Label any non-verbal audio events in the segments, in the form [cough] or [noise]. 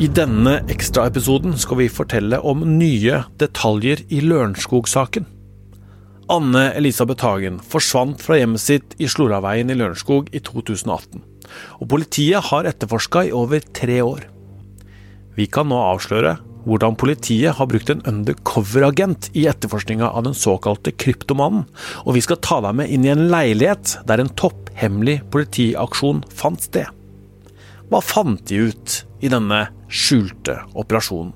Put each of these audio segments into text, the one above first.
I denne ekstraepisoden skal vi fortelle om nye detaljer i Lørenskog-saken. Anne Elisabeth Hagen forsvant fra hjemmet sitt i Sloraveien i Lørenskog i 2018. Og politiet har etterforska i over tre år. Vi kan nå avsløre hvordan politiet har brukt en undercover-agent i etterforskninga av den såkalte kryptomannen, og vi skal ta deg med inn i en leilighet der en topphemmelig politiaksjon fant sted. Hva fant de ut i denne skjulte operasjonen?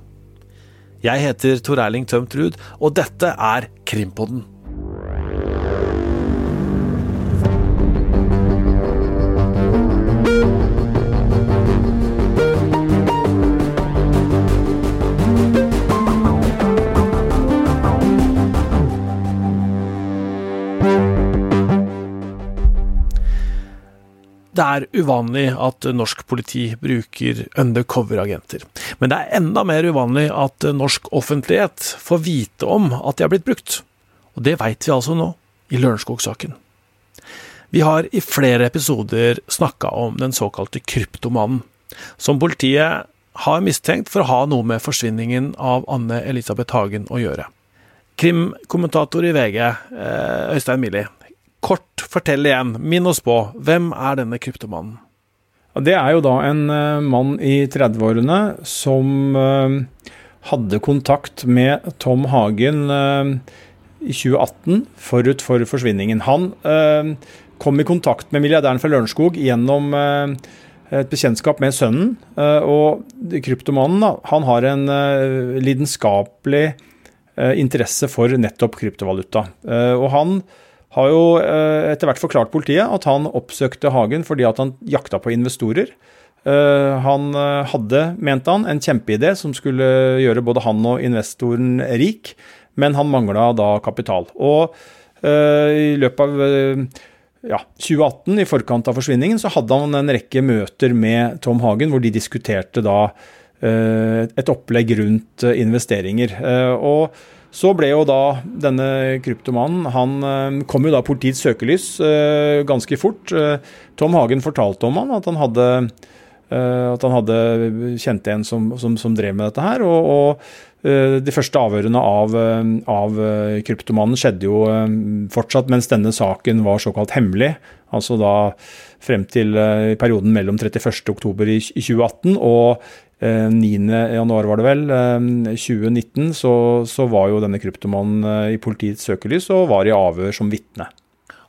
Jeg heter Tor Erling Tømt Ruud, og dette er Krimpodden. Det er uvanlig at norsk politi bruker undercover-agenter. Men det er enda mer uvanlig at norsk offentlighet får vite om at de har blitt brukt. Og det veit vi altså nå, i Lørenskog-saken. Vi har i flere episoder snakka om den såkalte kryptomannen, som politiet har mistenkt for å ha noe med forsvinningen av Anne Elisabeth Hagen å gjøre. Krimkommentator i VG, eh, Øystein Millie, Kort, fortell igjen, minn oss på, hvem er denne kryptomannen? Det er jo da en uh, mann i 30-årene som uh, hadde kontakt med Tom Hagen uh, i 2018, forut for forsvinningen. Han kom i kontakt med milliardæren fra Lørenskog gjennom et bekjentskap med sønnen. og kryptomannen da, han har en lidenskapelig interesse for nettopp kryptovaluta. og han har jo eh, etter hvert forklart politiet at han oppsøkte Hagen fordi at han jakta på investorer. Eh, han eh, hadde, mente han, en kjempeidé som skulle gjøre både han og investoren rik, men han mangla da kapital. Og i løpet av ja, 2018, i forkant av forsvinningen, så hadde han en rekke møter med Tom Hagen hvor de diskuterte da et opplegg rundt investeringer. Og så ble jo da denne kryptomannen Han eh, kom jo da politiets søkelys eh, ganske fort. Eh, Tom Hagen fortalte om han at han hadde, at han hadde kjent en som, som, som, drev med dette her. og, og de første avhørene av, av, kryptomannen skjedde jo fortsatt mens denne saken var såkalt hemmelig. Altså da frem til perioden mellom 31.10 i 2018 og 9.1 januar var det vel, 2019, eh, så, så var jo denne kryptomannen eh, i politiets søkelys og var i avhør som vitne.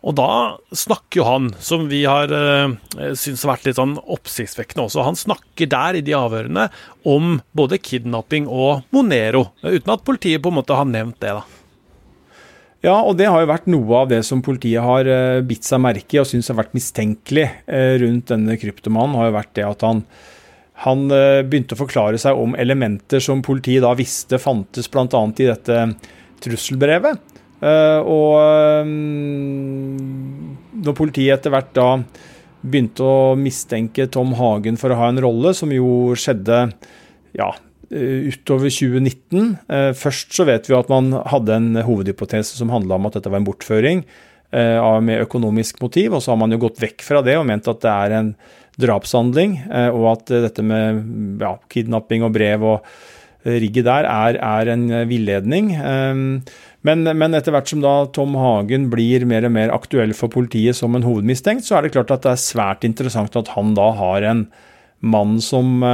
Og da snakker jo han, som vi har eh, syntes har vært litt sånn oppsiktsvekkende også, han snakker der i de avhørene om både kidnapping og Monero, uten at politiet på en måte har nevnt det, da. Ja, og det har jo vært noe av det som politiet har bitt seg merke i og syns har vært mistenkelig rundt denne kryptomannen, har jo vært det at han han eh, begynte å forklare seg om elementer som politiet da visste fantes bl.a. i dette trusselbrevet. Eh, og eh, når politiet etter hvert da begynte å mistenke Tom Hagen for å ha en rolle, som jo skjedde ja, utover 2019 Først så vet vi at man hadde en hovedhypotese som handla om at dette var en bortføring med økonomisk motiv, og så har man jo gått vekk fra det og ment at det er en drapshandling, eh, og at eh, dette med ja, kidnapping og brev og eh, rigget der er, er en villedning. Men, men, etter hvert som da Tom Hagen blir mer og mer aktuell for politiet som en hovedmistenkt, så er det klart at det er svært interessant at han da har en mann som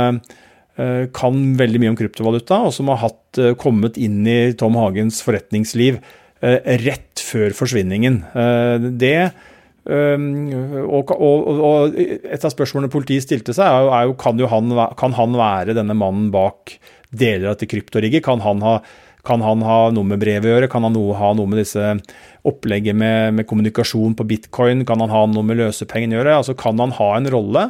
kan veldig mye om kryptovaluta, og som har hatt, kommet inn i Tom Hagens forretningsliv rett før forsvinningen. Det og, og, og, et av spørsmålene politiet stilte seg, er jo, er jo kan, han, kan, han, være denne mannen bak deler av dette kryptorigget? Kan han ha kan han ha noe med brevet å gjøre? Kan han ha noe med disse opplegget med, med, kommunikasjon på bitcoin? Kan han ha noe med løsepengene å gjøre? Altså, kan han ha en rolle?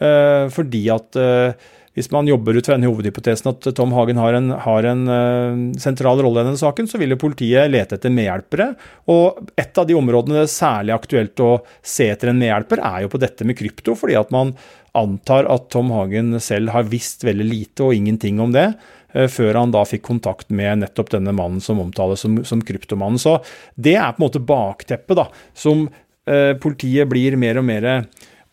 Uh, fordi at uh, hvis man jobber ut fra den hovedhypotesen at Tom Hagen har en, har en uh, sentral rolle i denne saken, så vil jo politiet lete etter medhjelpere. Og et av de områdene det er særlig aktuelt å se etter en medhjelper, er jo på dette med krypto. fordi at man antar at Tom Hagen selv har visst veldig lite og ingenting om det uh, før han da fikk kontakt med nettopp denne mannen som omtales som, som kryptomannen. Så det er på en måte bakteppet da, som uh, politiet blir mer og mer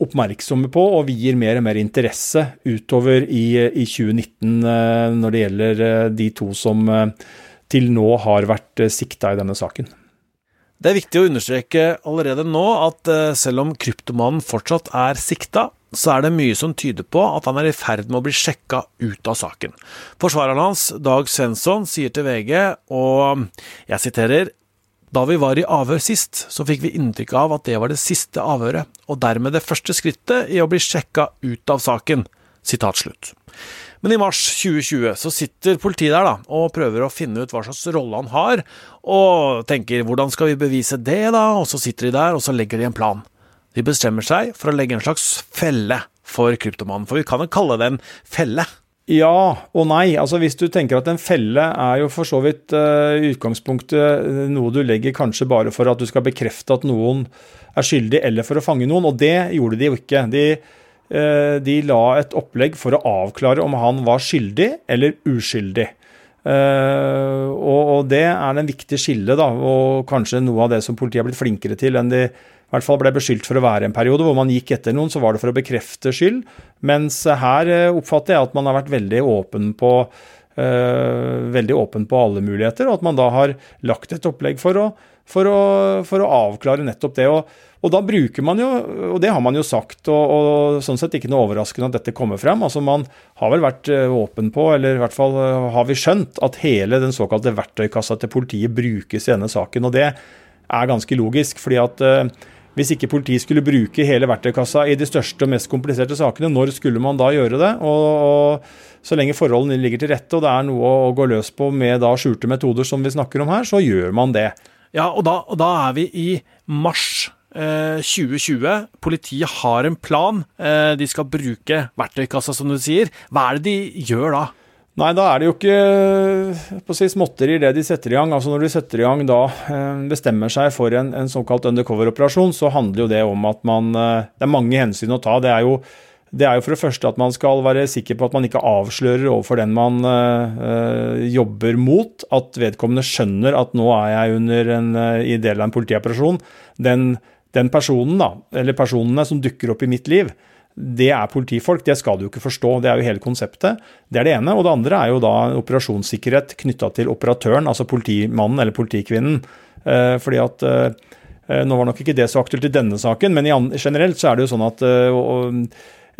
oppmerksomme på, og vier mer og mer interesse utover i, i 2019 når det gjelder de to som til nå har vært sikta i denne saken. Det er viktig å understreke allerede nå at selv om kryptomannen fortsatt er sikta, så er det mye som tyder på at han er i ferd med å bli sjekka ut av saken. Forsvareren hans, Dag Svensson, sier til VG, og jeg siterer da vi var i avhør sist, så fikk vi inntrykk av at det var det siste avhøret, og dermed det første skrittet i å bli sjekka ut av saken. Men i mars 2020 så sitter politiet der da, og prøver å finne ut hva slags rolle han har, og tenker hvordan skal vi bevise det, da, og så sitter de der og så legger de en plan. De bestemmer seg for å legge en slags felle for kryptomannen, for vi kan jo kalle det en felle. Ja og nei. Altså Hvis du tenker at en felle er jo for så vidt uh, utgangspunktet eh, noe du legger kanskje bare for at du skal bekrefte at noen er skyldig, eller for å fange noen, og det gjorde de jo ikke. De, uh, de la et opplegg for å avklare om han var skyldig eller uskyldig. Uh, og, og, det er en viktig skille, da, og kanskje noe av det som politiet har blitt flinkere til enn de i hvert fall ble beskyldt for å være en periode hvor man gikk etter noen, så var det for å bekrefte skyld. Mens her eh, oppfatter jeg at man har vært veldig åpen på uh, veldig åpen på alle muligheter, og at man da har lagt et opplegg for å, for å, for å avklare nettopp det. Og, og, da bruker man jo, og det har man jo sagt, og, og, sånn sett ikke noe overraskende at dette kommer frem. Altså Man har vel vært eh, åpen på, eller i hvert fall har vi skjønt, at hele den såkalte verktøykassa til politiet brukes i denne saken. Og det er ganske logisk, fordi at uh, hvis ikke politiet skulle bruke hele verktøykassa i de største og mest kompliserte sakene, når skulle man da gjøre det? Og, og Så lenge forholdene ligger til rette og det er noe å gå løs på med skjulte metoder som vi snakker om her, så gjør man det. Ja, og da, og da er vi i mars. 2020. Eh, politiet har en plan. Eh, de skal bruke verktøykassa, som du sier. Hva er det de gjør da? Nei, da er det jo ikke på å si, småtterier det de setter i gang. Altså Når de setter i gang da eh, bestemmer seg for en, en såkalt undercover-operasjon, så handler jo det om at man eh, Det er mange hensyn å ta. Det er, jo, det er jo for det første at man skal være sikker på at man ikke avslører overfor den man øh, jobber mot, at vedkommende skjønner at nå er jeg under en, i del av en politioperasjon. Den, den personen, da, eller personene som dukker opp i mitt liv, det er politifolk, det skal du jo ikke forstå. Det er jo hele konseptet. Det er det ene. Og det andre er jo da operasjonssikkerhet knytta til operatøren, altså politimannen eller politikvinnen. Eh, fordi at eh, eh, Nå var nok ikke det så aktuelt i denne saken, men generelt så er det jo sånn at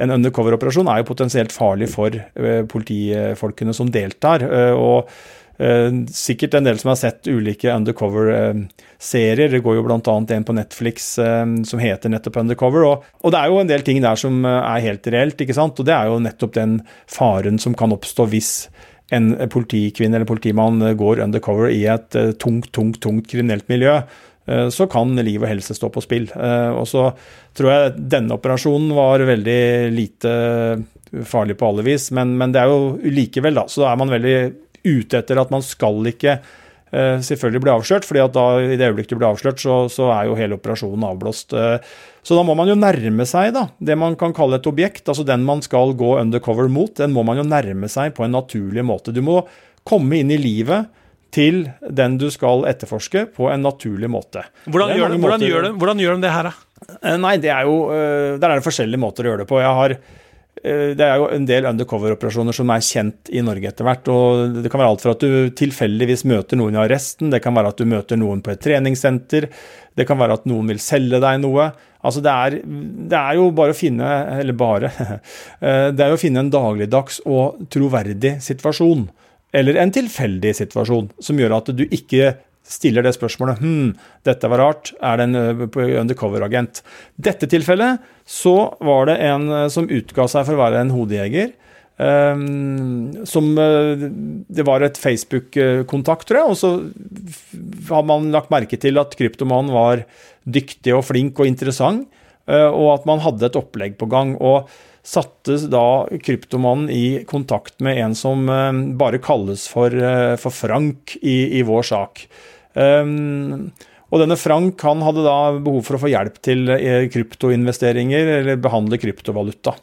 en undercover-operasjon er jo potensielt farlig for politifolkene som deltar. og Eh, sikkert en del som har sett ulike undercover-serier. Det går jo bl.a. en på Netflix eh, som heter nettopp Undercover. Og, det er jo en del ting der som eh, er helt reelt, ikke sant. Og det er jo nettopp den faren som kan oppstå hvis en politikvinne eller politimann går undercover i et tungt, tungt, tungt kriminelt miljø så kan liv og helse stå på spill. Og så tror jeg denne operasjonen var veldig lite farlig på alle vis, men, men det er jo likevel, da, så er man veldig ute etter at man skal ikke uh, selvfølgelig bli avslørt, fordi at da i det øyeblikket du blir avslørt, så, så, er jo hele operasjonen avblåst. Så da må man jo nærme seg da, det man kan kalle et objekt, altså den man skal gå undercover mot, den må man jo nærme seg på en naturlig måte. Du må komme inn i livet til den du skal etterforske, på en naturlig måte. Hvordan, gjør, de, hvordan, gjør, de, hvordan gjør de det her, da? Eh, nei, det er jo Der er det forskjellige måter å gjøre det på. Jeg har Eh, det er jo en del undercover-operasjoner som er kjent i Norge etter hvert. og Det kan være alt fra at du tilfeldigvis møter noen i arresten, det kan være at du møter noen på et treningssenter, det kan være at noen vil selge deg noe. Altså det er, det er jo bare å finne Eller bare [laughs] eh, Det er jo å finne en dagligdags og troverdig situasjon. Eller en tilfeldig situasjon som gjør at du ikke stiller det spørsmålet hm, dette var rart, er det en eh, undercover-agent? Dette tilfellet så var det en eh, som utga seg for å være en hodejeger. Um, som Det var et Facebook-kontakt, tror jeg, og så har man lagt merke til at kryptomanen var dyktig og flink og interessant, og at man hadde et opplegg på gang. og satte da kryptomannen i kontakt med en som uh, bare kalles for, uh, for Frank i, i, vår sak. Um, og denne Frank han hadde da behov for å få hjelp til eh, kryptoinvesteringer eller behandle kryptovaluta.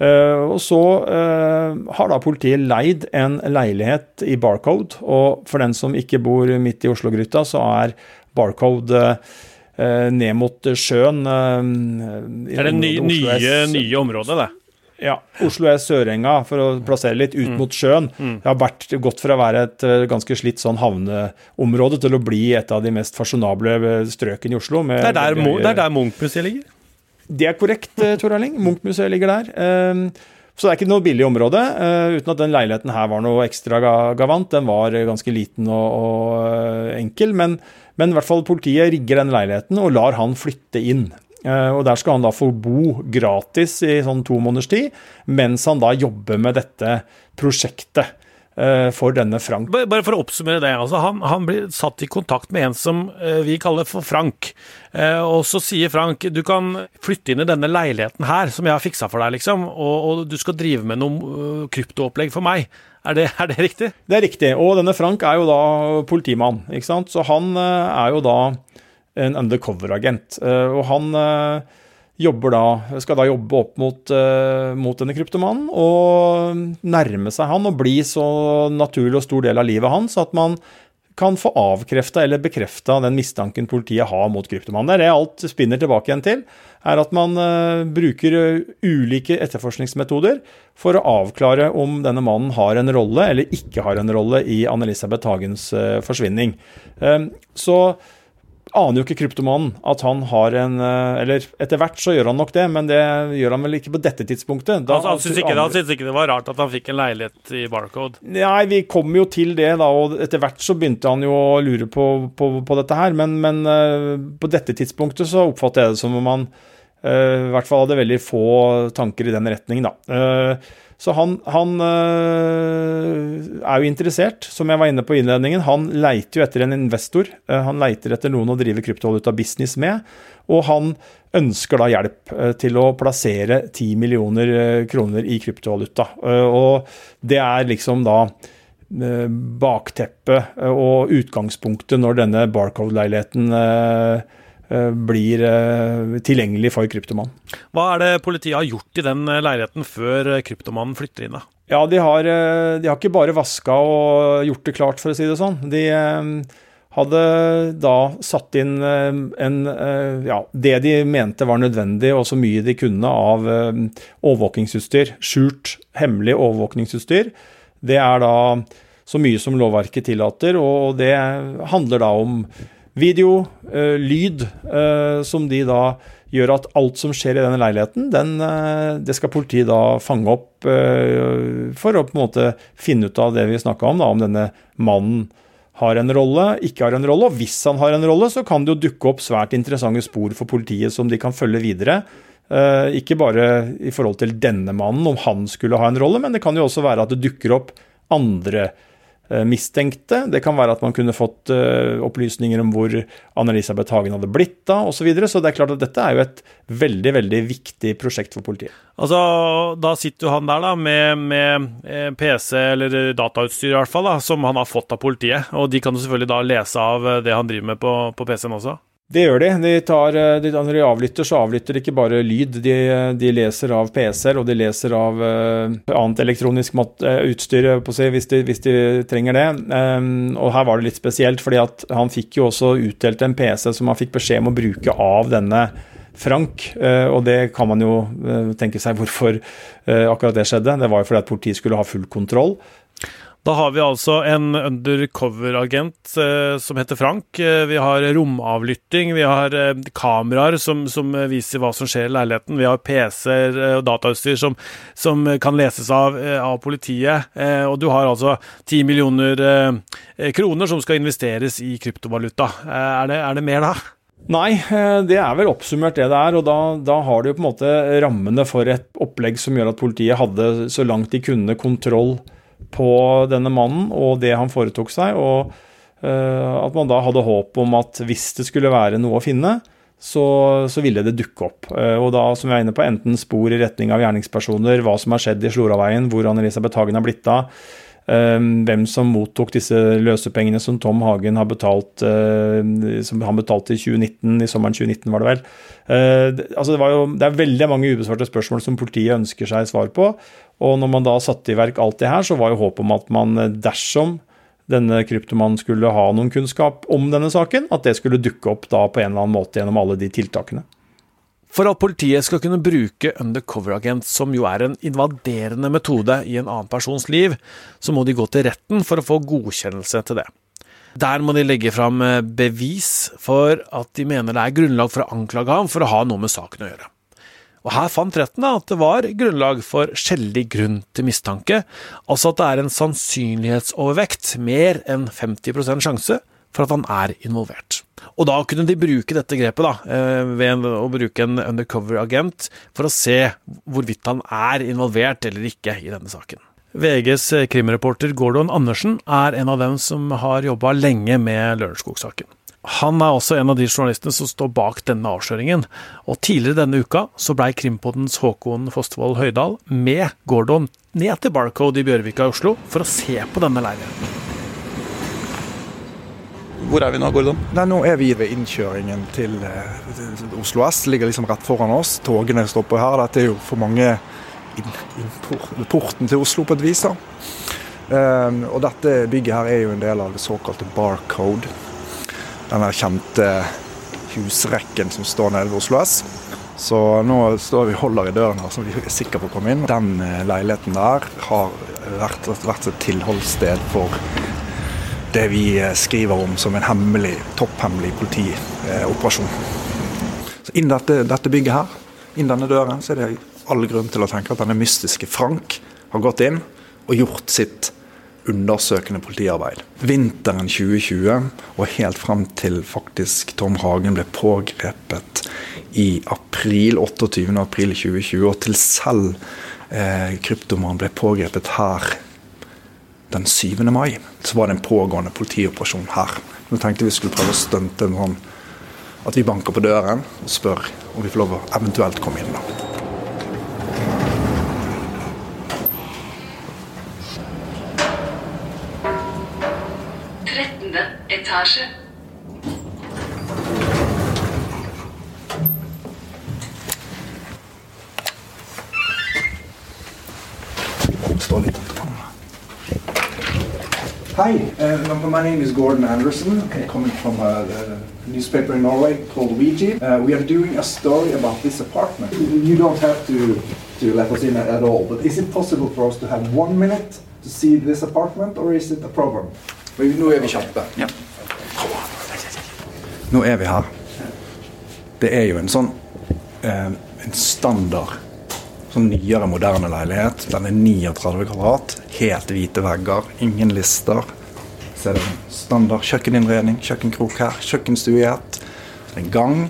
Uh, og så uh, har da politiet leid en leilighet i Barcode, og for den som ikke bor midt i Oslo-gryta, så er Barcode uh, ned mot sjøen. det er det ny, nye, nye området, det? Ja. Oslo er Sørenga, for å plassere litt, ut mm. mot sjøen. Mm. Det har vært gått fra å være et ganske slitt sånn havneområde til å bli et av de mest fasjonable strøkene i Oslo. det er der, det der Munch-museet ligger? Det er korrekt, Tor Erling. Munch-museet ligger der. Så det er ikke noe billig område, uten at den leiligheten her var noe ekstra gavant. Den var ganske liten og, og enkel, men, men, i hvert fall politiet rigger den leiligheten og lar han flytte inn. Uh, og Der skal han da få bo gratis i sånn to måneders tid, mens han da jobber med dette prosjektet. Eh, for denne Frank. Bare for å oppsummere det. altså Han, han blir satt i kontakt med en som eh, vi kaller for Frank. Eh, og så sier Frank du kan flytte inn i denne leiligheten her som jeg har fiksa for deg, liksom, og, og du skal drive med noe kryptoopplegg for meg. Er det, er det, riktig? Det er riktig. Og denne Frank er jo da politimann, ikke sant. Så han er jo da en undercover-agent. Og han da, skal da jobbe opp mot, uh, mot, denne kryptomannen og nærme seg han og bli så naturlig og stor del av livet hans at man kan få avkrefta eller bekrefta den mistanken politiet har mot kryptomannen. Det er det alt spinner tilbake igjen til, er at man uh, bruker ulike etterforskningsmetoder for å avklare om denne mannen har en rolle eller ikke har en rolle i Anne-Elisabeth Hagens uh, forsvinning. så aner jo ikke kryptomanen at han har en eh, Eller etter hvert så gjør han nok det, men det gjør han vel ikke på dette tidspunktet. Da, altså, han syns ikke, ikke det var rart at han fikk en leilighet i Barcode? Nei, vi kom jo til det, da, og etter hvert så begynte han jo å lure på, på, på dette her. Men, men uh, på dette tidspunktet så oppfatter jeg det som om han uh, i hvert fall hadde veldig få tanker i den retning, da. Så han, han øh, er jo interessert, som jeg var inne på i innledningen. Han leiter jo etter en investor. Øh, han leiter etter noen å drive kryptovaluta-business med. Og han ønsker da hjelp øh, til å plassere 10 millioner kroner i kryptovaluta. Og det er liksom da bakteppet og utgangspunktet når denne Barcode-leiligheten Eh, blir eh, tilgjengelig for kryptomannen. Hva er det politiet har gjort i den eh, leiligheten før kryptomannen flytter inn? da? Ja, de har, de har ikke bare vaska og gjort det klart, for å si det sånn. De hadde da satt inn en, ja, det de mente var nødvendig, og så mye de kunne av overvåkingsutstyr. Skjult, hemmelig overvåkningsutstyr. Det er da så mye som lovverket tillater, og det handler da om video, uh, lyd, uh, som de da gjør at alt som skjer i denne leiligheten, den, uh, det skal politiet da fange opp for å på en måte finne ut av det vi snakka om, da, om denne mannen har en rolle, ikke har en rolle. Og hvis han har en rolle, så kan det jo dukke opp svært interessante spor for politiet som de kan følge videre. ikke bare i forhold til denne mannen, om han skulle ha en rolle, men det kan jo også være at det dukker opp andre Eh, mistenkte. Det kan være at man kunne fått uh, opplysninger om hvor Anne-Elisabeth Hagen hadde blitt da, osv. Så, videre. så det er klart at dette er jo et veldig veldig viktig prosjekt for politiet. Altså, Da sitter jo han der da, med, med eh, PC eller datautstyr i hvert fall, da, som han har fått av politiet. Og de kan jo selvfølgelig da lese av det han driver med på, på PC-en også. Det gjør de. de, tar, eh, de når de avlytter, så avlytter de ikke bare lyd. De, de leser av PC-er, og de leser av uh, annet elektronisk uh, utstyr si, hvis, de, hvis, de, trenger det. Um, og her var det litt spesielt, fordi han fikk jo også utdelt en PC som han fikk beskjed om å bruke av denne Frank. Uh, og det kan man jo tenke seg hvorfor akkurat det skjedde. Det var jo fordi at politiet skulle ha full kontroll. Da har vi altså en undercover-agent eh, som heter Frank. Eh, vi har romavlytting, vi har eh, kameraer som, som, viser hva som skjer i leiligheten. Vi har PC-er og datautstyr som, som, kan leses av, av politiet. og du har altså ti millioner kroner som skal investeres i kryptovaluta. Er det, er det mer da? Nei, det er vel oppsummert det det er. Og da, da, har du på en måte rammene for et opplegg som gjør at politiet hadde så langt de kunne kontroll på denne mannen og det han foretok seg, og uh, at man da hadde håp om at hvis det skulle være noe å finne, så, så ville det dukke opp. Uh, og da, som vi er inne på, enten spor i retning av gjerningspersoner, hva som har skjedd i Sloraveien, hvor Anne-Elisabeth Hagen har blitt av, um, hvem som mottok disse løsepengene som Tom Hagen har betalt som han betalte i 2019, i sommeren 2019 var det vel. Altså det, jo, det, er veldig mange ubesvarte spørsmål som politiet ønsker seg svar på. Og når man da satte i verk alt det her, så var jo håpet om at man dersom denne kryptomannen skulle ha noen kunnskap om denne saken, at det skulle dukke opp da på en eller annen måte gjennom alle de tiltakene. For at politiet skal kunne bruke undercover-agent, som jo er en invaderende metode i en annen persons liv, så må de gå til retten for å få godkjennelse til det. Der må de legge fram eh, bevis for at de mener det er grunnlag for å anklage ham for å ha noe med saken å gjøre. Og Her fant retten da at det var grunnlag for skjellig grunn til mistanke, altså at det er en sannsynlighetsovervekt, mer enn 50% sjanse, for at han er involvert. Og da kunne de bruke dette grepet, da, eh, ved å bruke en undercover-agent, for å se hvorvidt han er involvert eller ikke i denne saken. VGs krimreporter Gordon Andersen er en av dem som har jobba lenge med Lørenskog-saken. Han er også en av de journalistene som står bak denne avsløringen. Og tidligere denne uka så blei Krimpodens Håkon Fostervoll Høydal med Gordon ned til Barcode i Bjørvika i Oslo for å se på denne leiligheten. Hvor er vi nå, Gordon? Nei, nå er vi ved innkjøringen til, til Oslo S. Ligger liksom rett foran oss. Togene stopper her. Dette er jo for mange inn, inn, porten til Oslo på et vis. da. Um, og dette bygget her er jo en del av det såkalte Barcode denne kjente husrekken som står nede ved Oslo S. Så nå står vi holder i døren her, så vi er sikre på å komme inn. Den eh, leiligheten der har vært, vært et tilholdssted for det vi eh, skriver om som en hemmelig, topphemmelig politioperasjon. Så inn dette, dette bygget her, inn denne døren, så er det all grunn til å tenke at denne mystiske Frank har gått inn og gjort sitt undersøkende politiarbeid. Vinteren 2020 og helt frem til faktisk Tom Hagen ble pågrepet i april, 28. april 2020, og til selv eh, kryptomannen ble pågrepet her den 7. mai, så var det en pågående politioperasjon her. Nå tenkte vi skulle prøve å stunte en sånn at vi banker på døren og spør om vi får lov å eventuelt komme inn. da. Etasje. Hi, uh, my name is Gordon Anderson. Okay. coming from a, a, newspaper in Norway called Ouija. Uh, we are doing a story about this apartment. You don't have to, to let us in at all, but is it possible for us to have one minute to see this apartment, or is it a problem? Nå er vi kjappe. Ja. Nå er vi her. Det er jo en sånn eh, en standard sånn nyere, moderne leilighet. Den er 39 kvadrat, helt hvite vegger, ingen lister. Så er det en standard kjøkkeninnredning, kjøkkenkrok her, kjøkkenstue i ett. En gang.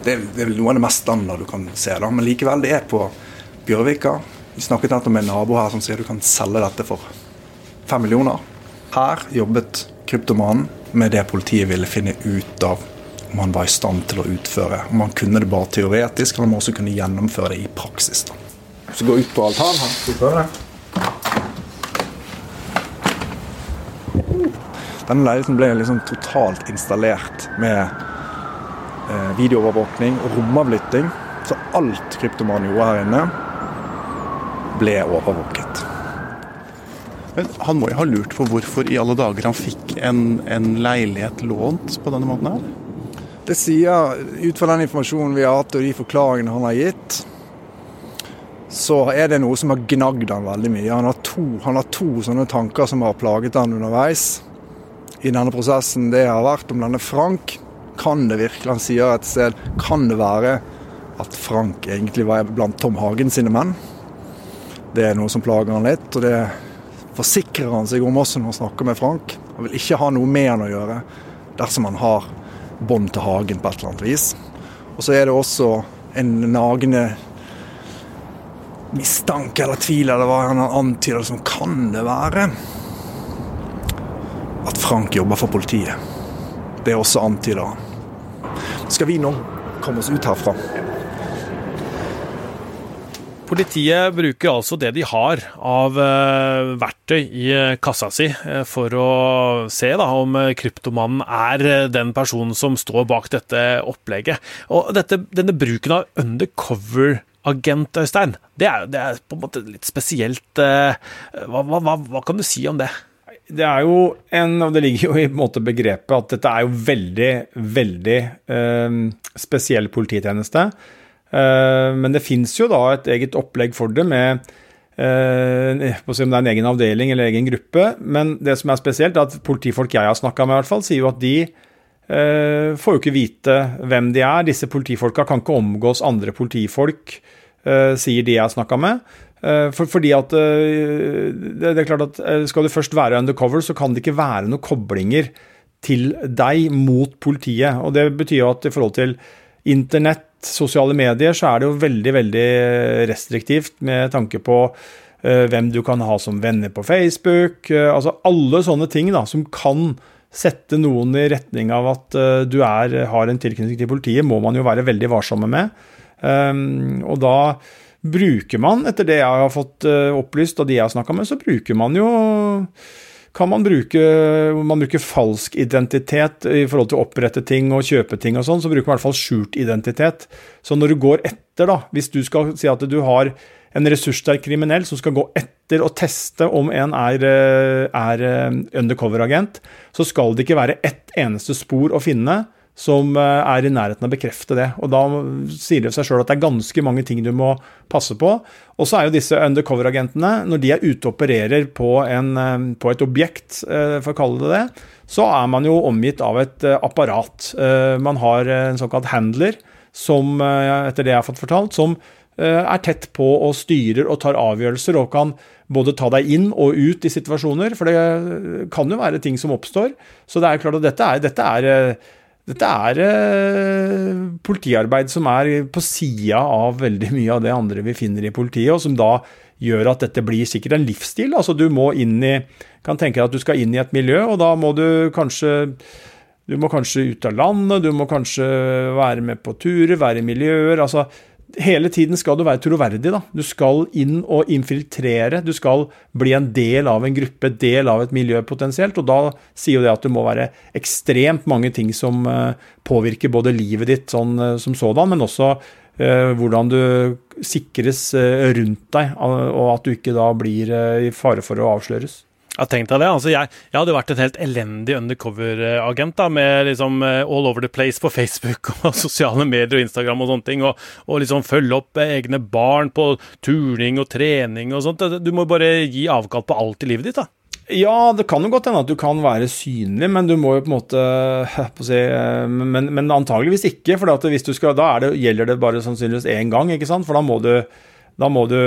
Det er, det er noe av det mest standard du kan se, da. men likevel, det er på Bjørvika. Vi snakket nettopp med en nabo her som sier du kan selge dette for fem millioner. Her jobbet kryptomanen med det politiet ville finne ut av om han var i stand til å utføre. Om han kunne det bare teoretisk, eller om han også kunne gjennomføre det i praksis. Da. Så gå ut på altanen her. Skal vi prøve det? Denne leiligheten ble liksom totalt installert med eh, videoovervåkning og romavlytting. Så alt kryptomanen gjorde her inne, ble overvåket. Men han må jo ha lurt på hvorfor i alle dager han fikk en, en leilighet lånt på denne måten her? Det sier, ut fra den informasjonen vi har hatt og de forklaringene han har gitt, så er det noe som har gnagd han veldig mye. Han har to, han har to sånne tanker som har plaget han underveis i denne prosessen. Det har vært om denne Frank. Kan det virkelig, han sier et sted, kan det være at Frank egentlig var blant Tom Hagen sine menn? Det er noe som plager han litt. og det forsikrer han seg om også når han snakker med Frank. Han vil ikke ha noe med han å gjøre dersom han har bånd til Hagen på et eller annet vis. Og så er det også en nagende mistanke eller tvil eller hva han antyder som kan det være at Frank jobber for politiet. Det er også antyder han. Skal vi nå komme oss ut herfra? Politiet bruker altså det de har av uh, verktøy i uh, kassa si uh, for å se da, om kryptomannen er den personen som står bak dette opplegget. Og dette, denne bruken av undercover-agent, Øystein, det er, det er, på en måte litt spesielt. Hva, hva, hva, kan du si om det? det er jo en, det ligger jo i en måte begrepet at dette er jo veldig, veldig eh, spesiell polititjeneste. Eh, men det fins jo da et eget opplegg for det med eh, på å si om det er en egen avdeling eller egen gruppe. Men det som er spesielt, er at politifolk jeg har snakka med, i hvert fall, sier jo at de eh, får jo ikke vite hvem de er. Disse politifolka kan ikke omgås andre politifolk, eh, sier de jeg har snakka med. For, fordi at det, er klart at Skal du først være undercover, så kan det ikke være noen koblinger til deg mot politiet. Og Det betyr jo at i forhold til internett, sosiale medier, så er det jo veldig, veldig restriktivt med tanke på hvem du kan ha som venner på Facebook. altså Alle sånne ting da, som kan sette noen i retning av at du er, har en tilknytning til politiet, må man jo være veldig varsomme med. Um, og da bruker man, etter det jeg har fått eh, opplyst av de jeg har snakka med, så bruker man jo kan man bruke, man bruker falsk identitet i forhold til å opprette ting og kjøpe ting og sånn, så bruker man i hvert fall skjult identitet. Så når du går etter, da, hvis du skal si at du har en ressurssterk kriminell som skal gå etter og teste om en er, eh, er eh, undercover-agent, så skal det ikke være ett eneste spor å finne som eh, er i nærheten av å bekrefte det. Og Da sier det seg sjøl at det er ganske mange ting du må passe på. Og så er jo disse undercover-agentene, når de er ute og opererer på, en, eh, på, et objekt, eh, for å kalle det det, så er man jo omgitt av et apparat. Man har en såkalt handler, som, etter det jeg har fått fortalt, som er tett på og styrer og tar avgjørelser og kan både ta deg inn og ut i situasjoner, for det kan jo være ting som oppstår. Så det er klart at dette er, dette er dette er eh, politiarbeid som er på sida av veldig mye av det andre vi finner i politiet, og som da gjør at dette blir sikkert en livsstil. Altså du må inn i Kan tenke deg at du skal inn i et miljø, og da må du kanskje du må kanskje ut av landet, du må kanskje være med på turer, være i miljøer. altså hele tiden skal du være troverdig. da. Du skal inn og infiltrere. Du skal bli en del av en gruppe, del av et miljø potensielt. Og da sier jo det at det må være ekstremt mange ting som uh, påvirker både livet ditt sånn, uh, som sådan, men også uh, hvordan du sikres rundt deg, og at du ikke da blir i fare for å avsløres. Jeg tenkt deg det. Altså, jeg, jeg, hadde vært en helt elendig undercover-agent, da, med liksom eh, all over the place på Facebook [laughs] og sosiale medier og Instagram og sånne ting, og, og liksom følge opp egne barn på turning og trening og sånt. Du må bare gi avkall på alt i livet ditt, da. Ja, det kan jo godt hende at du kan være synlig, men du må jo på en måte [laughs] si, men, men, antageligvis ikke. For hvis du da det, gjelder det bare sannsynligvis én gang, ikke sant? for da må du da må du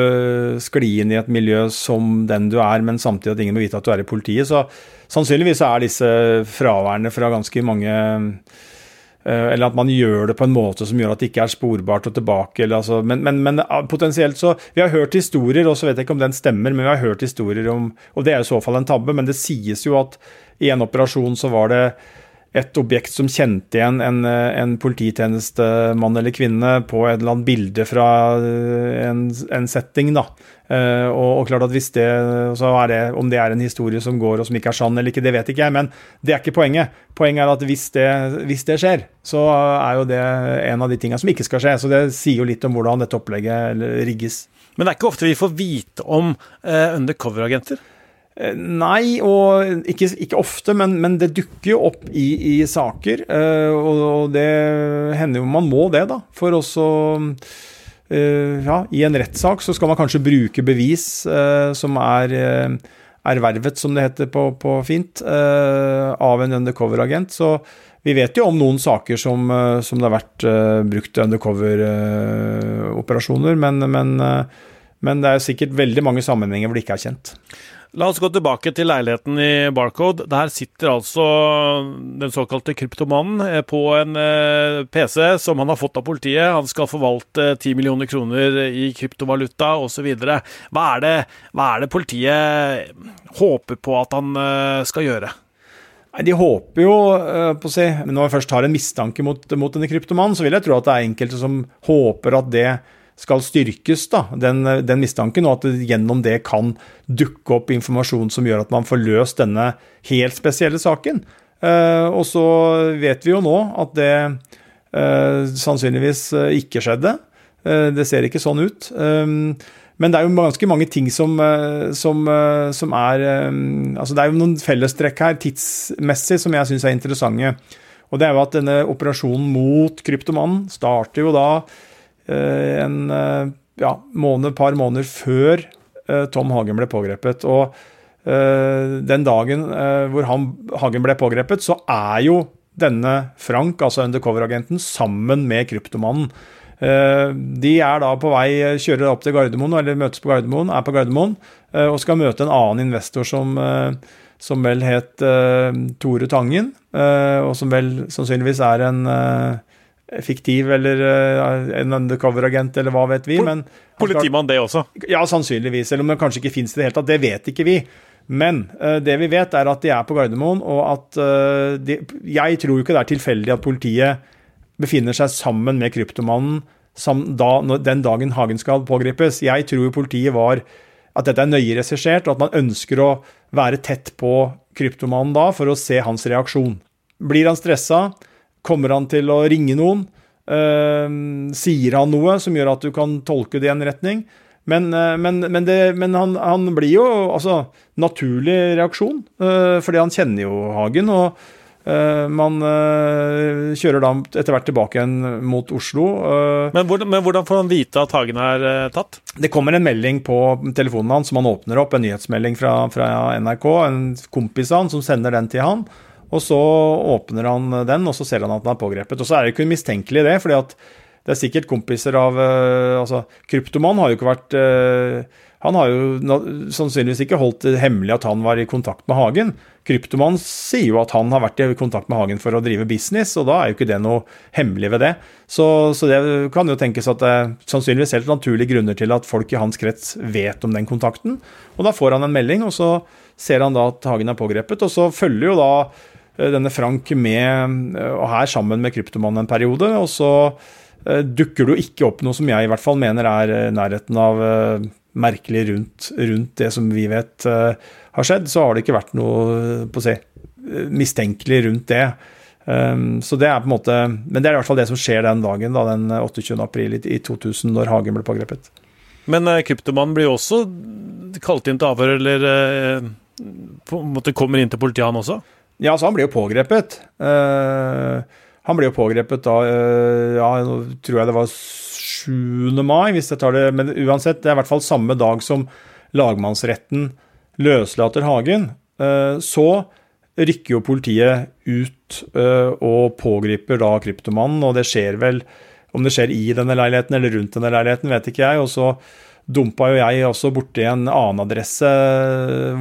skli inn i et miljø som den du er, men samtidig at ingen må vite at du er i politiet. Så sannsynligvis er disse fraværende fra ganske mange eh, eller at man gjør det på en måte som gjør at det ikke er sporbart og tilbake. Altså, men, men, men, ah, potensielt så Vi har hørt historier, og så vet jeg ikke om den stemmer, men vi har hørt historier om Og det er i så fall en tabbe, men det sies jo at i en operasjon så var det et objekt som kjente igjen en, en polititjenestemann eller -kvinne på et eller annet bilde fra eh, en, en setting. da. Uh, og, og, klart at hvis det, så er det, Om det er en historie som går og som ikke er sann eller ikke, det vet ikke jeg, men det er ikke poenget. Poenget er at hvis det, hvis det skjer, så er jo det en av de tingene som ikke skal skje. Så det sier jo litt om hvordan dette opplegget rigges. Men det er ikke ofte vi får vite om uh, undercover-agenter? Eh, nei, og ikke, ikke ofte, men, men, det dukker jo opp i, i saker. Eh, og det hender jo man må det, da. For også eh, Ja, i en rettssak så skal man kanskje bruke bevis som er ervervet, som det heter på, på fint, av en undercover-agent. Så vi vet jo om noen saker som, som det har vært brukt undercover-operasjoner, men, men, men det er sikkert veldig mange sammenhenger hvor det ikke er kjent. La oss gå tilbake til leiligheten i Barcode. Der sitter altså den såkalte kryptomannen eh, på en eh, PC som han har fått av politiet. Han skal forvalte 10 millioner kroner i kryptovaluta osv. Hva, er hva er det politiet håper på at han eh, skal gjøre? De håper jo på å si, Når jeg først har en mistanke mot, mot denne kryptomannen, så vil jeg tro at det er enkelte som håper at det skal styrkes, da, den, den, mistanken, og at det gjennom det kan dukke opp informasjon som gjør at man får løst denne helt spesielle saken. Uh, og så vet vi jo nå at det uh, sannsynligvis eh, ikke skjedde. Uh, det ser ikke sånn ut. Men det er jo ganske mange ting som, som, som er Altså det er jo noen fellestrekk her tidsmessig som jeg syns er interessante. Og det er jo at denne operasjonen mot kryptomannen starter jo da en ja, måned, par måneder før Tom Hagen ble pågrepet. Og den dagen hvor han, Hagen ble pågrepet, så er jo denne Frank, altså undercover-agenten, sammen med kryptomannen. Eh, de er da på vei, kjører opp til Gardermoen, eller møtes på Gardermoen, er på Gardermoen eh, og skal møte en annen investor som, eh, som vel het Tore Tangen, og som vel sannsynligvis er en fiktiv eller en undercover-agent, eller hva vet vi. men Politimann, det også? Ja, sannsynligvis. Eller om det kanskje ikke fins i det hele tatt. Det vet ikke vi. Men uh, det vi vet, er at de er på Gardermoen, og at de, Jeg tror ikke det er tilfeldig at politiet befinner seg sammen med kryptomannen da, den dagen Hagen skal pågripes. Jeg tror jo politiet var at dette er nøye regissert, og at man ønsker å være tett på kryptomannen da for å se hans reaksjon. Blir han stressa? Kommer han til å ringe noen? Uh, sier han noe som gjør at du kan tolke det i en retning? Men, uh, men, men, det, men han, han, blir jo altså naturlig reaksjon, uh, fordi han kjenner jo Hagen. og uh, man kjører da etter hvert tilbake igjen mot Oslo. Men hvordan, men, hvordan, får han vite at Hagen er tatt? Det kommer en melding på telefonen hans som han åpner opp, en nyhetsmelding fra, fra NRK. En kompis av han som sender den til han. Og så åpner han den, og så ser han at den er pågrepet. Og så er det ikke mistenkelig det, fordi at det er sikkert kompiser av uh, altså, Kryptoman har jo ikke vært uh, Han har jo sannsynligvis ikke holdt det hemmelig at han var i kontakt med Hagen. Kryptoman sier jo at han har vært i kontakt med Hagen for å drive business, og da er jo ikke det noe hemmelig ved det. Så, så det kan jo tenkes at det er sannsynligvis helt naturlige grunner til at folk i hans krets vet om den kontakten. Og da får han en melding, og så ser han da at Hagen er pågrepet, og så følger jo da eh, denne Frank med, og her sammen med Kryptomannen en periode, og så Eh, dukker det jo ikke opp noe som jeg i hvert fall mener er eh, nærheten av eh, merkelig rundt, rundt det som vi vet har skjedd, så har det ikke vært noe på å si, mistenkelig rundt det. Um, så det er på en måte, Men det er i hvert fall det som skjer den dagen, da, den 28. april i 2000, når Hagen ble pågrepet. Men kryptomannen blir jo også kalt inn til avhør, eller på en måte kommer inn til politiet, han også? Ja, så han ble jo pågrepet. Uh, han ble jo pågrepet da uh, ja, nå tror jeg det var 7. mai, hvis jeg tar det Men uansett, det er i hvert fall samme dag som lagmannsretten løslater Hagen. Uh, så rykker jo politiet ut og pågriper da kryptomannen, og det skjer vel Om det skjer i denne leiligheten eller rundt denne leiligheten, vet ikke jeg. og så dumpa jo jeg også borti en annen adresse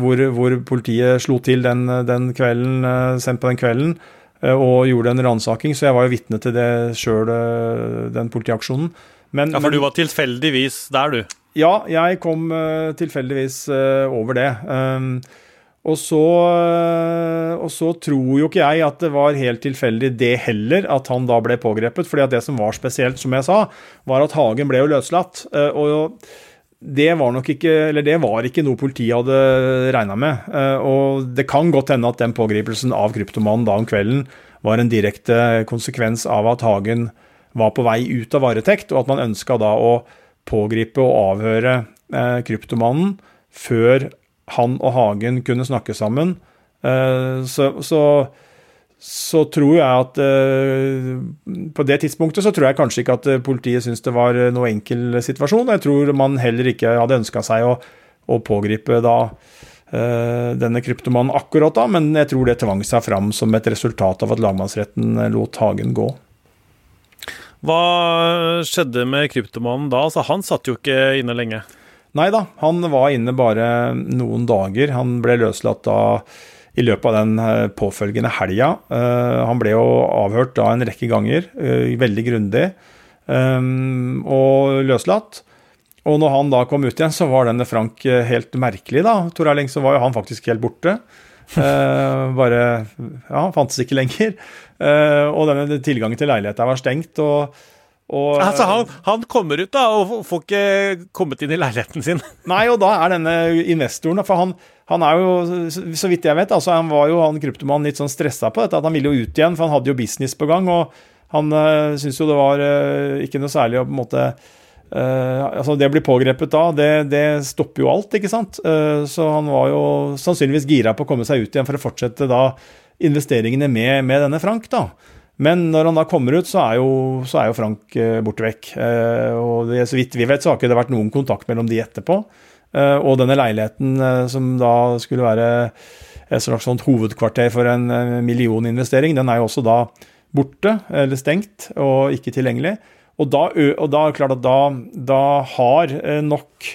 hvor, hvor politiet slo til den, den kvelden, sendt på den kvelden. Eh, og gjorde en ransaking, så jeg var jo vitne til det sjøl, eh, den politiaksjonen. Men, ja, For du var tilfeldigvis der, du? Ja, jeg kom tilfeldigvis over det. Um, og, så, og så tror jo ikke jeg at det var helt tilfeldig det heller, at han da ble pågrepet. fordi at det som var spesielt, som jeg sa, var at Hagen ble jo løslatt. og det var nok ikke, eller det var ikke noe politiet hadde regna med. Eh, og det kan godt hende at den pågripelsen av kryptomannen da om kvelden var en direkte konsekvens av at Hagen var på vei ut av varetekt, og at man ønska da å pågripe og avhøre eh, kryptomannen før han og Hagen kunne snakke sammen. Eh, så, så så tror jeg at uh, På det tidspunktet så tror jeg kanskje ikke at eh, politiet syntes det var eh, noe enkel situasjon. Jeg tror man heller ikke hadde ønska seg å, å, pågripe da denne kryptomannen akkurat da, men jeg tror det tvang seg fram som et resultat av at lagmannsretten lot Hagen gå. Hva skjedde med kryptomannen da? Altså, han satt jo ikke inne lenge. Nei da, han var inne bare noen dager. Han ble løslatt da i løpet av den eh, påfølgende helga. Eh, han ble jo avhørt da en rekke ganger, eh, veldig grundig, og løslatt. Og når han da kom ut igjen, så var denne Frank helt merkelig, da. Tor Erling, så var jo han faktisk helt borte. bare Ja, han fantes ikke lenger. og denne tilgangen til leiligheta var stengt. og og, altså, han, han, kommer ut da, og får ikke kommet inn i leiligheten sin. [laughs] Nei, og da er denne investoren For han, han er jo, så vidt jeg vet, altså, han var jo han kryptomannen litt sånn stressa på dette, at han ville jo ut igjen, for han hadde jo business på gang. og han øh, syntes jo det var øh, ikke noe særlig å på en måte altså Det å bli pågrepet da, det, det, stopper jo alt, ikke sant. Uh, så han var jo sannsynligvis gira på å komme seg ut igjen for å fortsette da investeringene med, med denne Frank. da. Men når han da kommer ut, så er jo, så er jo Frank uh, borte vekk. og det, Så vidt vi vet, så har ikke det vært noen kontakt mellom de etterpå. og denne leiligheten som da skulle være et slags sånt hovedkvarter for en millioninvestering, den er jo også da borte, eller stengt, og ikke tilgjengelig. Og da, og da klart at da, da har eh, nok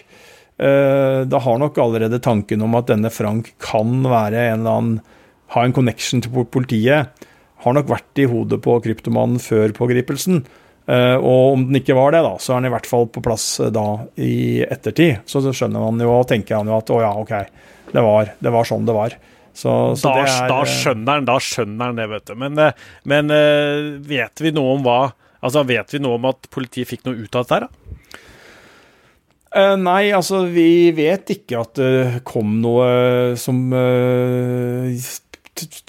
eh, da har nok allerede tanken om at denne Frank kan være en eller annen ha en connection til politiet, har nok vært i hodet på kryptomannen før pågripelsen. Uh, og om den ikke var det, da, så er den i hvert fall på plass uh, da i ettertid. Så, så skjønner man jo og tenker han jo at å ja, ok, det var, det var sånn det var. Så, så da, er, da, skjønner han, da skjønner han det, vet du. Men, men vet vi noe om hva Altså, Vet vi noe om at politiet fikk noe ut av dette? da? Uh, nei, altså vi vet ikke at det kom noe som uh,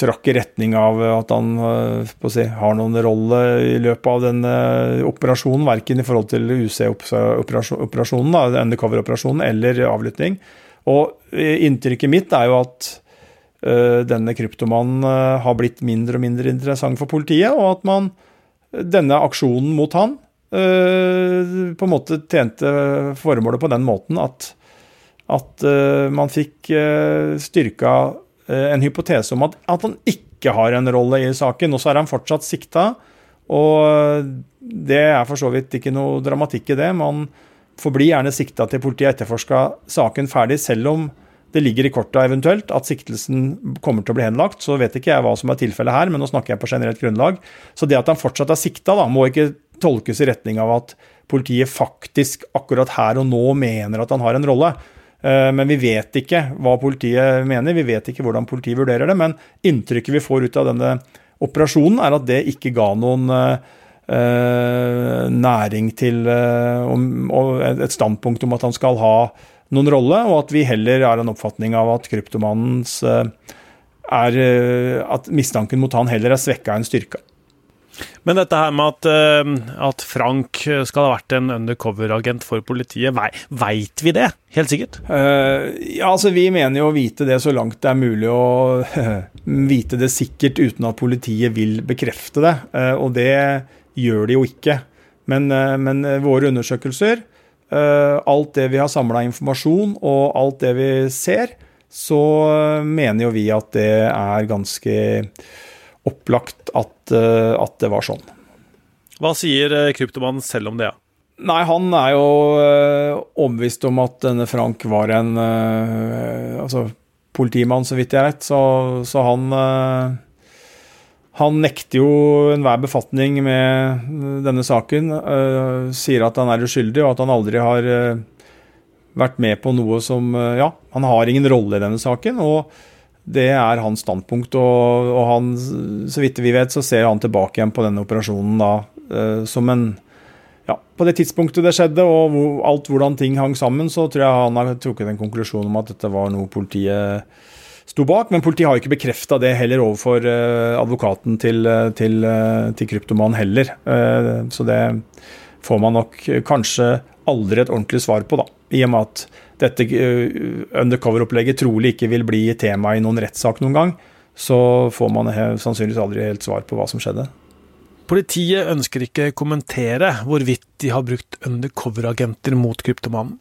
trakk i retning av at han uh, si, har noen rolle i løpet av denne operasjonen. Verken i forhold til UC-operasjonen, undercover-operasjonen, eller avlytting. Og inntrykket mitt er jo at denne kryptomannen har blitt mindre og mindre interessant for politiet, og at man denne aksjonen mot han på en måte tjente formålet på den måten at, at man fikk styrka en hypotese om at, at, han ikke har en rolle i saken. Og så er han fortsatt sikta, og det er for så vidt ikke noe dramatikk i det. Man forblir gjerne sikta til politiet har etterforska saken ferdig, selv om det ligger i korta eventuelt at siktelsen kommer til å bli henlagt. Så vet ikke jeg hva som er tilfellet her, men nå snakker jeg på generelt grunnlag. Så det at han fortsatt er sikta, må ikke tolkes i retning av at politiet faktisk akkurat her og nå mener at han har en rolle. Eh, men vi vet ikke hva politiet mener, vi vet ikke hvordan politiet vurderer det. Men inntrykket vi får ut av denne operasjonen, er at det ikke ga noen uh, næring til uh, et standpunkt om at han skal ha noen rolle, og at vi heller har en oppfatning av at kryptomannens eh, er eh, At mistanken mot han heller er svekka enn styrka. Men dette her med at, eh, at Frank skal ha vært en undercover-agent for politiet, veit vi det? Helt sikkert? Uh, ja, altså Vi mener jo å vite det så langt det er mulig å [laughs] vite det sikkert uten at politiet vil bekrefte det. Uh, og det gjør de jo ikke. Men, uh, men våre undersøkelser alt det vi har samla informasjon, og alt det vi ser, så mener jo vi at det er ganske opplagt at, eh, at det var sånn. Hva sier eh, kryptomannen selv om det? Ja? Nei, han er jo overbevist om at denne Frank var en altså, politimann, så vidt jeg vet. Så, så han han nekter jo enhver befatning med denne saken. Sier at han er uskyldig, og at han aldri har vært med på noe som Ja, han har ingen rolle i denne saken, og det er hans standpunkt. Og, og, han, så vidt vi vet, så ser han tilbake igjen på denne operasjonen da som en ja, På det tidspunktet det skjedde, og alt hvordan ting hang sammen, så tror jeg han har trukket en konklusjon om at dette var noe politiet sto bak. Men politiet har ikke bekrefta det heller overfor uh, advokaten til, eh, til, til kryptomanen heller. Så det får man nok kanskje aldri et ordentlig svar på, da. I og med at dette undercover-opplegget trolig ikke vil bli tema i noen rettssak noen gang, så får man sannsynligvis aldri helt svar på hva som skjedde. Politiet ønsker ikke kommentere hvorvidt de har brukt undercover-agenter mot kryptomanen.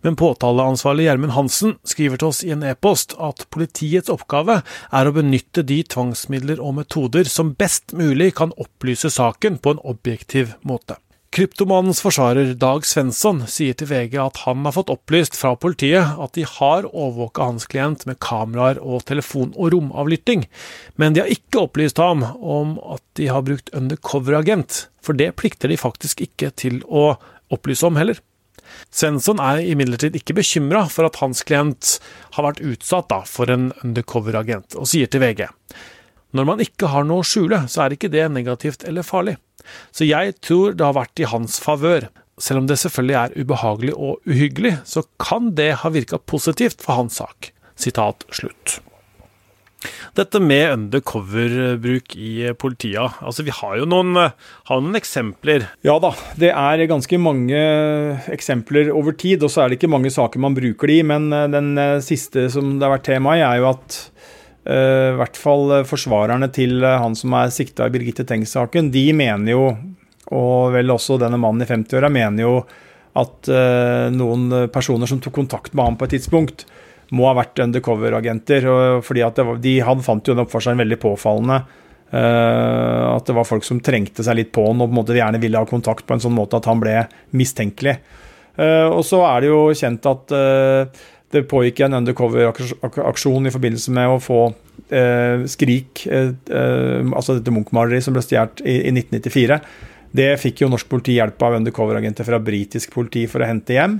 Men påtaleansvarlig Gjermund Hansen skriver til oss i en e-post at politiets oppgave er å benytte de tvangsmidler og metoder som best mulig kan opplyse saken på en objektiv måte. Kryptomanens forsvarer Dag Svensson sier til VG at han har fått opplyst fra politiet at de har overvåka hans klient med kameraer og telefon- og romavlytting, men de har ikke opplyst ham om at de har brukt undercover-agent, for det plikter de faktisk ikke til å opplyse om heller. Svensson er imidlertid ikke bekymra for at hans klient har vært utsatt for en undercover-agent, og sier til VG når man ikke har noe å skjule, så er ikke det negativt eller farlig. Så jeg tror det har vært i hans favør. Selv om det selvfølgelig er ubehagelig og uhyggelig, så kan det ha virka positivt for hans sak. Sitat slutt. Dette med undercover-bruk i politiet. Altså, vi har jo noen, har noen, eksempler. Ja da, det er ganske mange eksempler over tid. Og så er det ikke mange saker man bruker de men eh, den eh, siste som det har vært tema i, er jo at i hvert fall forsvarerne til han som er sikta i Birgitte Tengs-saken, de mener jo, og vel også denne mannen i 50-åra, mener jo at noen personer som tok kontakt med ham på et tidspunkt, må ha vært undercover-agenter. fordi at var, De han fant jo den oppførselen veldig påfallende. Uh, at det var folk som trengte seg litt på han og på en måte gjerne ville ha kontakt på en sånn måte at han ble mistenkelig. Uh, og så er det jo kjent at uh, det pågikk en undercover-aksjon i forbindelse med å få Skrik, altså dette Munch-maleriet som ble stjålet i, i 1994. Det fikk jo norsk politi hjelp av undercover-agenter fra britisk politi for å hente hjem.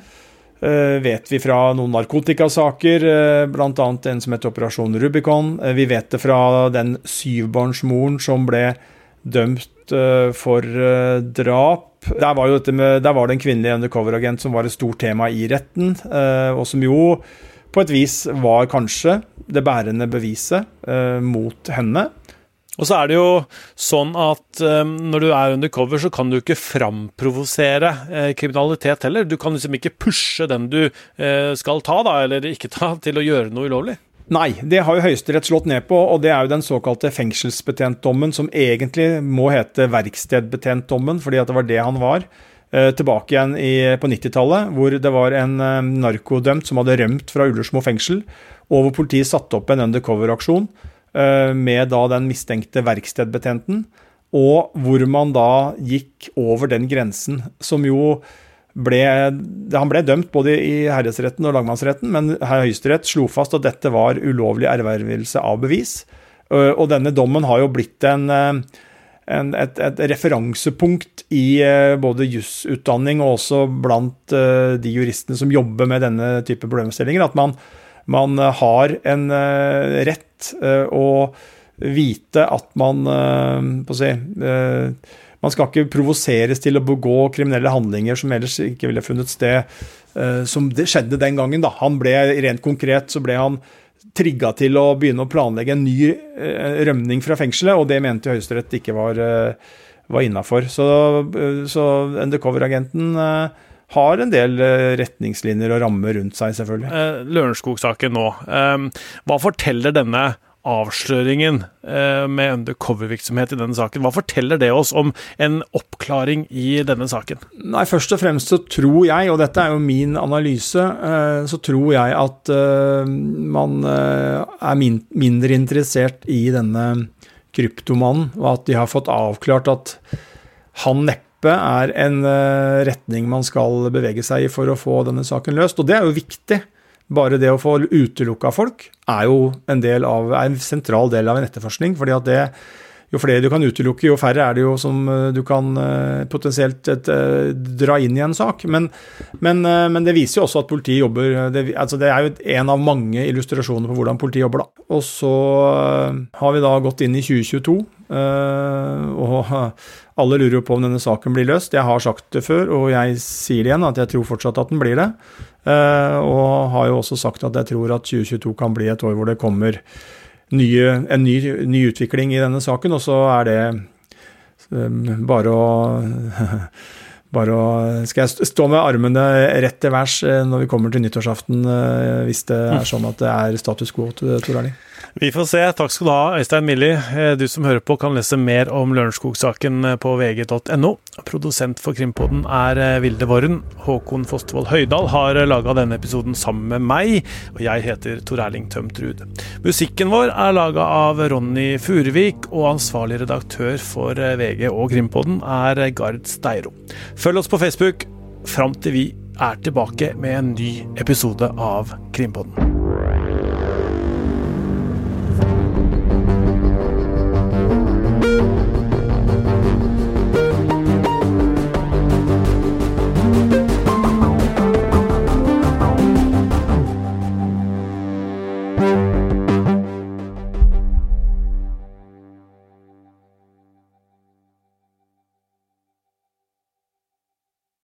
Uh, vet vi fra noen narkotikasaker, uh, bl.a. en som heter Operasjon Rubicon. Uh, vi vet det fra den syvbarnsmoren som ble dømt for drap. Der var, med, der var, det en kvinnelig undercover-agent som var et stort tema i retten, og som jo på et vis var kanskje det bærende beviset mot henne. Og så er det jo sånn at um, når du er undercover, så kan du ikke framprovosere eh, kriminalitet heller. Du kan liksom ikke pushe den du eh, skal ta, da, eller ikke ta, til å gjøre noe ulovlig. Nei, det har jo Høyesterett slått ned på, og det er jo den såkalte fengselsbetjentdommen, som egentlig må hete verkstedbetjentdommen, fordi det var det han var. Eh, tilbake igjen i, på 90-tallet, hvor det var en eh, narkodømt som hadde rømt fra Ullersmo fengsel, og hvor politiet satte opp en undercover-aksjon Eh, med da den mistenkte verkstedbetjenten, og hvor man da gikk over den grensen som jo ble Han ble dømt både i herresretten og lagmannsretten, men Høyesterett slo fast at dette var ulovlig ervervelse av bevis. Eh, og denne dommen har jo blitt en, eh, en et, et, referansepunkt i både jusutdanning og også blant de juristene som jobber med denne type problemstillinger. At man, man har en rett å vite at man på å si, man skal ikke provoseres til å begå kriminelle handlinger som ellers ikke ville funnet sted, som det skjedde den gangen. da. Han ble, Rent konkret så ble han trigga til å begynne å planlegge en ny rømning fra fengselet, og det mente Høyesterett ikke var, var innafor. Så, så undercover-agenten har en del retningslinjer og rammer rundt seg, selvfølgelig. Eh, Lørenskog-saken nå. Eh, hva forteller denne avsløringen eh, med undercover-virksomhet i denne saken. Hva forteller det oss om en oppklaring i denne saken? Nei, Først og fremst så tror jeg, og dette er jo min analyse, eh, så tror jeg at eh, man er mindre interessert i denne kryptomannen, og at de har fått avklart at han neppe er en retning man skal bevege seg i for å få denne saken løst. Og det er jo viktig. Bare det å få utelukka folk er jo en, av, er en sentral del av en etterforskning. fordi det, Jo flere du kan utelukke, jo færre er det jo som eh, du kan eh, potensielt et, eh, dra inn i en sak. Men, men, men, det viser jo også at politiet jobber det, altså det er jo en av mange illustrasjoner på hvordan politiet jobber. da. Og så har vi da gått inn i 2022. og alle lurer på om denne saken blir løst. Jeg har sagt det før, og jeg sier det igjen, at jeg tror fortsatt at den blir det. Eh, og har jo også sagt at jeg tror at 2022 kan bli et år hvor det kommer nye, en ny, ny, utvikling i denne saken, og så er det um, bare å [laughs] bare å Skal jeg stå med armene rett til værs eh, når vi kommer til nyttårsaften, hvis det er sånn at det er status quo, Tor Erling? Vi får se. Takk skal du ha, Øystein Milli. Eh, du som hører på, kan lese mer om Lørenskog-saken eh, på vg.no. Produsent for Krimpodden er eh, Vilde Worren. Håkon Fostervoll Høydal har laga denne episoden sammen med meg, og jeg heter Tor Erling Tømtrud. Musikken vår er laga av Ronny Furuvik, og ansvarlig redaktør for VG og Krimpodden er Gard Steiro. Følg oss på Facebook fram til vi er tilbake med en ny episode av Krimpodden.